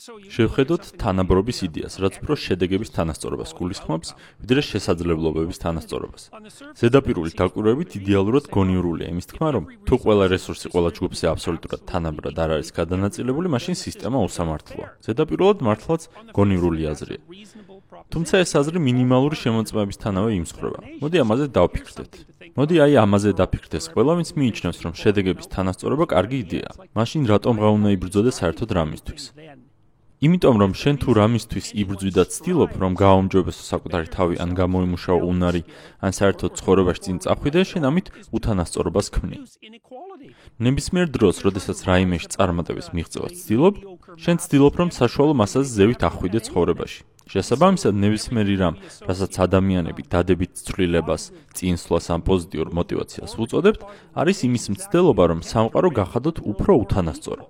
შევხედოთ თანაბრობის იდეას, რაც უფრო შედეგების თანასწორობას გულისხმობს, ვიდრე შესაძლებლობების თანასწორობას. ზედაპირული დაკვირვებით იდეალურად გონიურულია იმის თქმა, რომ თუ ყველა რესურსი ყველა ჯგუფზე აბსოლუტურად თანაბრად არ არის გადანაწილებული, მაშინ სისტემა უსამართლოა. ზედაპირულად მართლაც გონიურული აზრია. თუმცა ეს აზრი მინიმალური შემოწმებისთანავე იმსხვრება. მოდი ამაზე დავფიქრდეთ. მოდი აი ამაზე დაფიქრდეს ყველა, ვინც მიიჩნევს, რომ შედეგების თანასწორობა კარგი იდეაა. მაშინ რატომ რა უნდა იბრძოდეს საერთოდ რამისთვის? იმიტომ რომ შენ თუ რამისთვის იბრძვი და ცდილობ, რომ გააუმჯობესო საკუთარი თავი ან გამოიმუშაო უნარი, ან საერთოდ ცხოვრებაში წინ წახვიდე, შენ ამით უთანასწორობას ქმნი. ნებისმიერ დროს, როდესაც რაიმეში წარმატების მიღწევა ცდილობ, შენ ცდილობ, რომ საშუალო მასას ზევით ახვიდე ცხოვრებაში. შესაბამისად, ნებისმიერი რამ, რასაც ადამიანები დადებით ცვლილებას, წინსვლას ან პოზიტიურ мотиваციას უწოდებთ, არის იმის მცდელობა, რომ სამყარო გახადოთ უფრო უთანასწორო.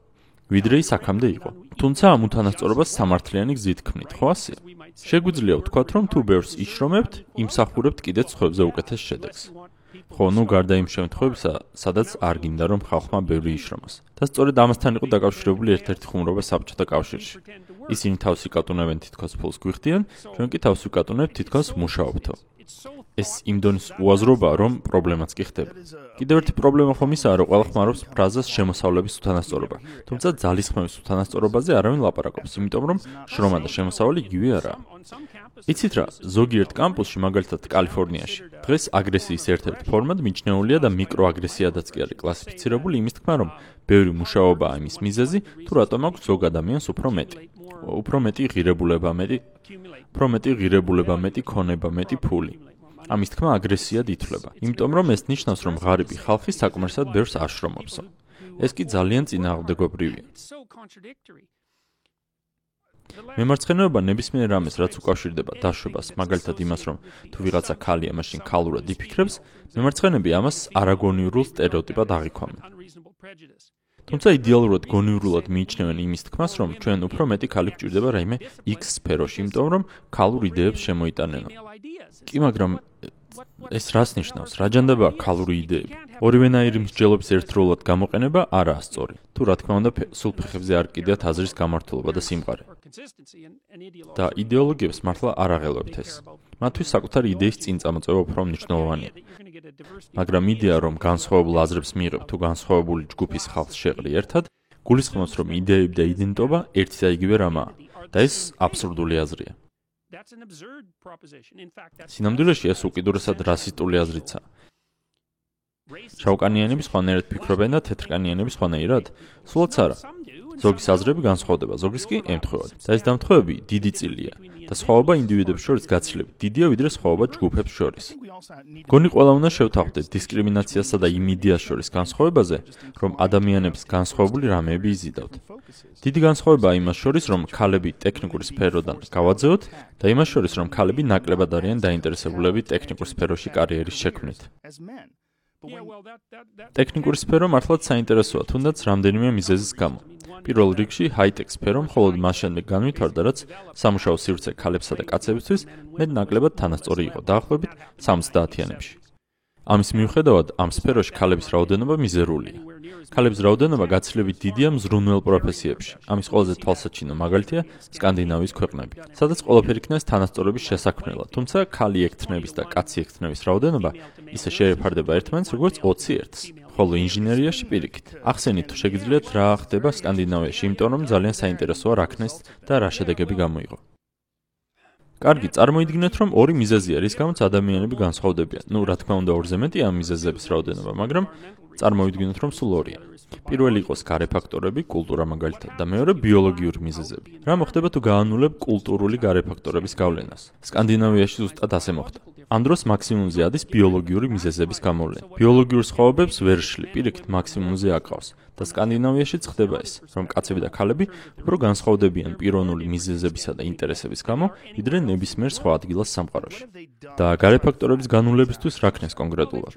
ვიდრე ის აქამდე იყო. თუმცა ამ უთანასწორობას სამართლიანი გზით ქმნით, ხო ასე? შეგვიძლია ვთქვათ, რომ თუ ბევრს იშრომებთ, იმსახურებთ კიდეც ხებზე უკეთეს შედეგს. ხო, ნუ გარდა იმ შემთხვევებისა, სადაც არ გინდა რომ ხალხმა ბევრი იშრომოს. და სწორედ ამასთან იყო დაკავშირებული ერთ-ერთი ხუმრობა საბჭოთა კავშირში. ისინი თავს იკატუნებენ თითქოს ფულს გვიხდიან, ჩვენ კი თავს ვიკატუნებთ თითქოს მუშაობთო. ეს იმ დონის უაზრობაა, რომ პრობლემაც კი ხდება. კიდევ ერთი პრობლემა ხომ ისაა, რომ ყველა ხმარობს ფრაზას შემოსავლების უთანასწორობა. თუმცა ძალისხმევის უთანასწორობაზე არავინ ლაპარაკობს, იმიტომ რომ შრომა და შემოსავალი იგივე არაა. იცით რა, ზოგიერთ კამპუსში, მაგალითად კალიფორნიაში, დღეს აგრესიის ერთ-ერთი ფორმად მიჩნეულია და მიკროაგრესიადაც კი არის კლასიფიცირებული იმის თქმა, რომ ბევრი მუშაობაა იმის მიზეზი, თუ რატომ აქვს ზოგ ადამიანს უფრო მეტი. უფრო მეტი ღირებულება, მეტი, უფრო მეტი ღირებულება, მეტი ქონება, მეტი ფული. ამის თქმა აგრესიად ითვლება, იმიტომ რომ ეს ნიშნავს, რომ ღარიბი ხალხი საკმარისად ბევრს არ შრომობსო. ეს კი ძალიან წინააღმდეგობრივია. მემარცხენეობა ნებისმიერ რამეს რაც უკავშირდება დაშვებას, მაგალითად იმას, რომ თუ ვიღაცა ქალია, მაშინ ქალურად იფიქრებს, მემარცხენეები ამას არაგონიურულ стереოტიპად აღიქვამენ. თუმცა იდეალურად გონიურულად მიიჩნევენ იმის თქმას, რომ ჩვენ უფრო მეტი ქალი გვჭირდება რაიმე X სფეროში, იმიტომ რომ ქალურ იდეებს შემოიტანენა. კი, მაგრამ ეს რას ნიშნავს? რა ჯანდება ქალური იდეები? ორივენაირი მსჯელობის ერთდროულად გამოყენება არაა სწორი. თუ რა თქმა უნდა, სულ ფეხებზე არ კიდიათ აზრის გამართულობა და სიმყარე. და იდეოლოგიებს მართლა არ აღელვებთ ეს. მათთვის საკუთარი იდეის წინ წამოწევა უფრო მნიშვნელოვანია. მაგრამ იდეა, რომ განსხვავებულ აზრებს მიიღებ თუ განსხვავებული ჯგუფის ხალხს შეყრი ერთად, გულისხმობს, რომ იდეები და იდენტობა ერთი და იგივე რამაა. და ეს აბსურდული აზრია. სინამდვილეში ეს უკიდურესად რასისტული აზრიცაა. შავკანიანები სხვანაირად ფიქრობენ და თეთრკანიანები სხვანაირად? სულაც არა. ზოგის აზრები განსხვავდება, ზოგის კი ემთხვევა. და ეს დამთხვევები დიდი წილია და სხვაობა ინდივიდებს შორის გაცილებით დიდია ვიდრე სხვაობა ჯგუფებს შორის. გონი ყველა უნდა შევთანხმდეთ დისკრიმინაციასა და იმ იდეას შორის განსხვავებაზე, რომ ადამიანებს განსხვავებული რამეები იზიდავთ. დიდი განსხვავებაა იმას შორის, რომ ქალები ტექნიკური სფეროდან გავაძეოთ და იმას შორის, რომ ქალები ნაკლებად არიან დაინტერესებულები ტექნიკურ სფეროში კარიერის შექმნით. ტექნიკური სფერო მართლაც საინტერესოა, თუნდაც რამდენიმე მიზეზის გამო. პირველ რიგში ჰაი-ტექ სფერო მხოლოდ მას შემდეგ განვითარდა, რაც სამუშაო სივრცე ქალებსა და კაცებისთვის მეტ ნაკლებად თანასწორი იყო დაახლოებით 70-იანებში. ამის მიუხედავად, ამ სფეროში ქალების რაოდენობა მიზერულია. ქალების რაოდენობა გაცილებით დიდია მზრუნველ პროფესიებში. ამის ყველაზე თვალსაჩინო მაგალითია სკანდინავიის ქვეყნები, სადაც ყველაფერი იქნეს თანასწორობის შესაქმნელად. თუმცა ქალი ექთნების და კაცი ექთნების რაოდენობა ისე შეეფარდება ერთმანეთს, როგორც 20-ერთს. ხოლო ინჟინერიაში პირიქით. ახსენით, თუ შეგიძლიათ რა ხდება სკანდინავიაში, იმიტომ რომ ძალიან საინტერესოა რა ქნეს და რა შედეგები გამოიღო. კარგი, წარმოიდგინეთ, რომ ორი მიზეზია, რის გამოც ადამიანები განსხვავდებიან. ნუ, რა თქმა უნდა, ორზე მეტია მიზეზების რაოდენობა, მაგრამ წარმოიდგინოთ, რომ სულ ორია. პირველი იყოს გარე ფაქტორები, კულტურა მაგალითად, და მეორე ბიოლოგიური მიზეზები. რა მოხდება თუ გაანულებ კულტურული გარე ფაქტორების გავლენას? სკანდინავიაში ზუსტად ასე მოხდა. ამ დროს მაქსიმუმზე ადის ბიოლოგიური მიზეზების გამოვლენა. ბიოლოგიურ სხვაობებს ვერ შლი, პირიქით მაქსიმუმზე აკავს. და სკანდინავიაში ხდება ეს, რომ კაცები და ქალები უფრო განსხვავდებიან პიროვნული მიზეზებისა და ინტერესების გამო, ვიდრე ნებისმიერ სხვა ადგილას სამყაროში. და გარე ფაქტორების განულებისთვის რა ქნეს კონკრეტულად?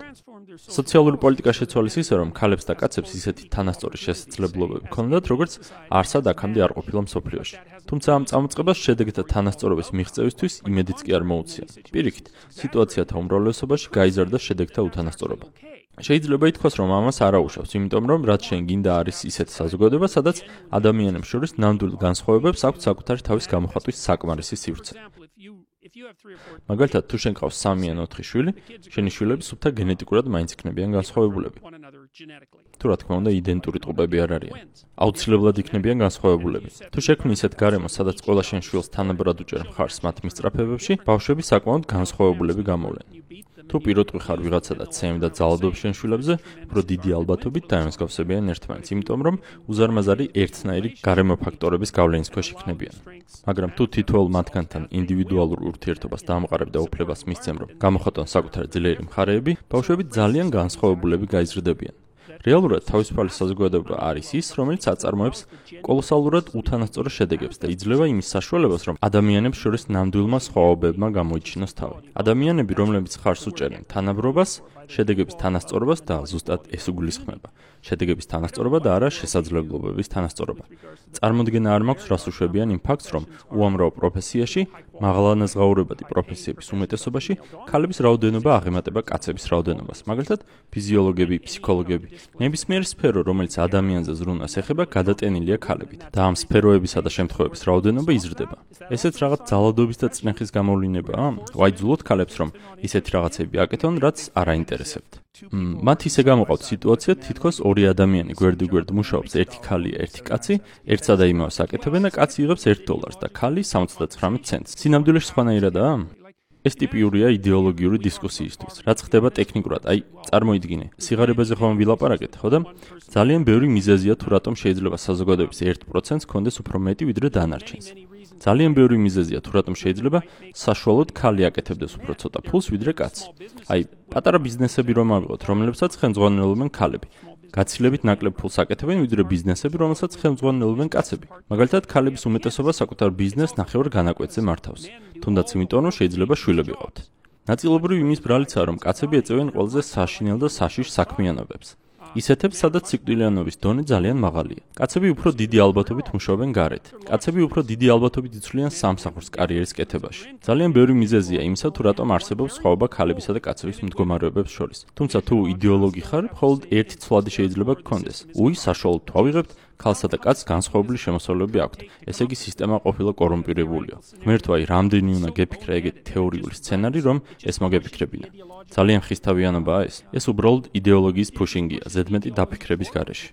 სოციალური პოლიტიკა შეცვალეს ისე, რომ ქალებს და კაცებს ისეთი თანასწორი შესაძლებლობები ჰქონდათ, როგორც არსად აქამდე არ ყოფილა მსოფლიოში. თუმცა ამ წამოწყებას შედეგთა თანასწორობის მიღწევისთვის იმედიც კი არ მოუწია. პირიქით, სიტუაციათა უმრავლესობაში გაიზარდა შედეგთა უთანასწორობა. შეიძლება ითქვას, რომ ამას არ აუშავს, იმიტომ რომ რაც შენ გინდა არის ისეთ საზოგადოება, სადაც ადამიანებს შორის ნამდვილ განსხვავებებს აქვს საკუთარი თავის გამოხატვის საკმარისი სივრცე. მაგალითად, თუ შენ ყავს 3 ან 4 შვილი, შენი შვილები სუფთა გენეტიკურად მაინც იქნებიან განსხვავებულები. თუ რა თქმა უნდა იდენტური ტყუპები არ არიან. აუცილებლად იქნებიან განსხვავებულები. თუ შექმნი ისეთ გარემოს, სადაც ყველა შენ შვილს თანაბრად უჭერ მხარს მათ მისწრაფებებში, ბავშვები საკმაოდ განსხვავებულები გამოვლენ. თუ პიროტყვი ხარ ვიღაცა და ცემ და ძალადობ შენ შვილებზე, უფრო დიდი ალბათობით დაემსგავსებიან ერთმანეთს, იმიტომ რომ უზარმაზარი ერთნაირი გარემო ფაქტორების გავლენის ქვეშ იქნებიან. მაგრამ თუ თითოეულ მათგანთან ინდივიდუალურ ურთიერთობას დაამყარებ და უფლებას მისცემ, რომ გამოხატონ საკუთარი ძლიერი მხარეები, ბავშვები ძალიან განსხვავებულები გაიზრდებიან. რეალურად თავისუფალი საზოგადოება არის ის, რომელიც აწარმოებს კოლოსალურად უთანასწორო შედეგებს და იძლევა იმის საშუალებას, რომ ადამიანებს შორის ნამდვილმა სხვაობებმა გამოიჩინოს თავი. ადამიანები, რომლებიც ხარს უჭერენ თანაბრობას, შედეგების თანასწორობას და ზუსტად ეს უგულისხმება. შედეგების თანასწორობა და არა შესაძლებლობების თანასწორობა. წარმოქმნა არ მაქვს რას უშვებიან იმ ფაქტს, რომ უამრავ პროფესიაში, მაღალანაზღაურებადი პროფესიების უმეტესობაში, ქალების რაოდენობა აღემატება კაცების რაოდენობას. მაგალითად, ფიზიოლოგები, ფსიქოლოგები, ნებისმიერი სფერო, რომელიც ადამიანზე ზრუნვას ეხება, გადატენილია ქალებით. და ამ სფეროებისა და შემთხვევების რაოდენობა იზრდება. ესეც რაღაც ძალადობის და წნეხის გამოვლინებაა? ვაიძულოთ ქალებს, რომ ისეთი რაღაცები აკეთონ, რაც არ აინტერესებთ. მათ ისე გამოყავთ სიტუაცია, თითქოს ორი ადამიანი გვერდიგვერდ მუშაობს, ერთი ქალია, ერთი კაცი, ერთსა და იმას აკეთებენ და კაცი იღებს 1 დოლარს და ქალი 79 ცენტს. სინამდვილეში სხვანაირადაა? ეს ტიპიურია იდეოლოგიური დისკუსიისთვის. რაც ხდება ტექნიკურად, აი, წარმოიდგინე, სიგარებაზე ხომ ვილაპარაკეთ, ხო და? ძალიან ბევრი მიზეზია თუ რატომ შეიძლება საზოგადოების 1%-ს კონდეს უფრო მეტი ვიდრე დანარჩენს. ძალიან ბევრი მიზეზია თუ რატომ შეიძლება საშუალოდ ქალი აკეთებდეს უფრო ცოტა ფულს ვიდრე კაცი. აი, პატარა ბიზნესები რომ ავიღოთ, რომლებსაც ხელმძღვანელობენ ქალები. გაცილებით ნაკლებ ფულს აკეთებენ ვიდრე ბიზნესები, რომელსაც ხელმძღვანელობენ კაცები. მაგალითად, ქალების უმეტესობა საკუთარ ბიზნესს ნახევარ განაკვეთზე მართავს. თუნდაც იმიტომ, რომ შეიძლება შვილები ყავთ. ნაწილობრივ იმის ბრალიცაა, რომ კაცები ეწევენ ყველაზე საშინელ და საშიშ საქმიანობებს. ისეთებს, სადაც სიკვდილიანობის დონე ძალიან მაღალია. კაცები უფრო დიდი ალბათობით მუშაობენ გარეთ. კაცები უფრო დიდი ალბათობით იცვლიან სამსახურს კარიერის კეთებაში. ძალიან ბევრი მიზეზია იმისა, თუ რატომ არსებობს სხვაობა ქალებისა და კაცების მდგომარეობებს შორის. თუმცა თუ იდეოლოგი ხარ, მხოლოდ ერთი ცვლადი შეიძლება გქონდეს. უი, საშუალო თვალიღებთ ქალსა და კაცს განსხვავებული შემოსავლები აქვთ. ესე იგი სისტემა ყოფილა კორუმპირებულია. ღმერთო აი, რამდენი უნდა გეფიქრა ეგეთი თეორიული სცენარი, რომ ეს მოგეფიქრებინა. ძალიან ხისთავიანობაა ეს. ეს უბრალოდ იდეოლოგიის ფუშინგია, ზედმეტი დაფიქრების გარეშე.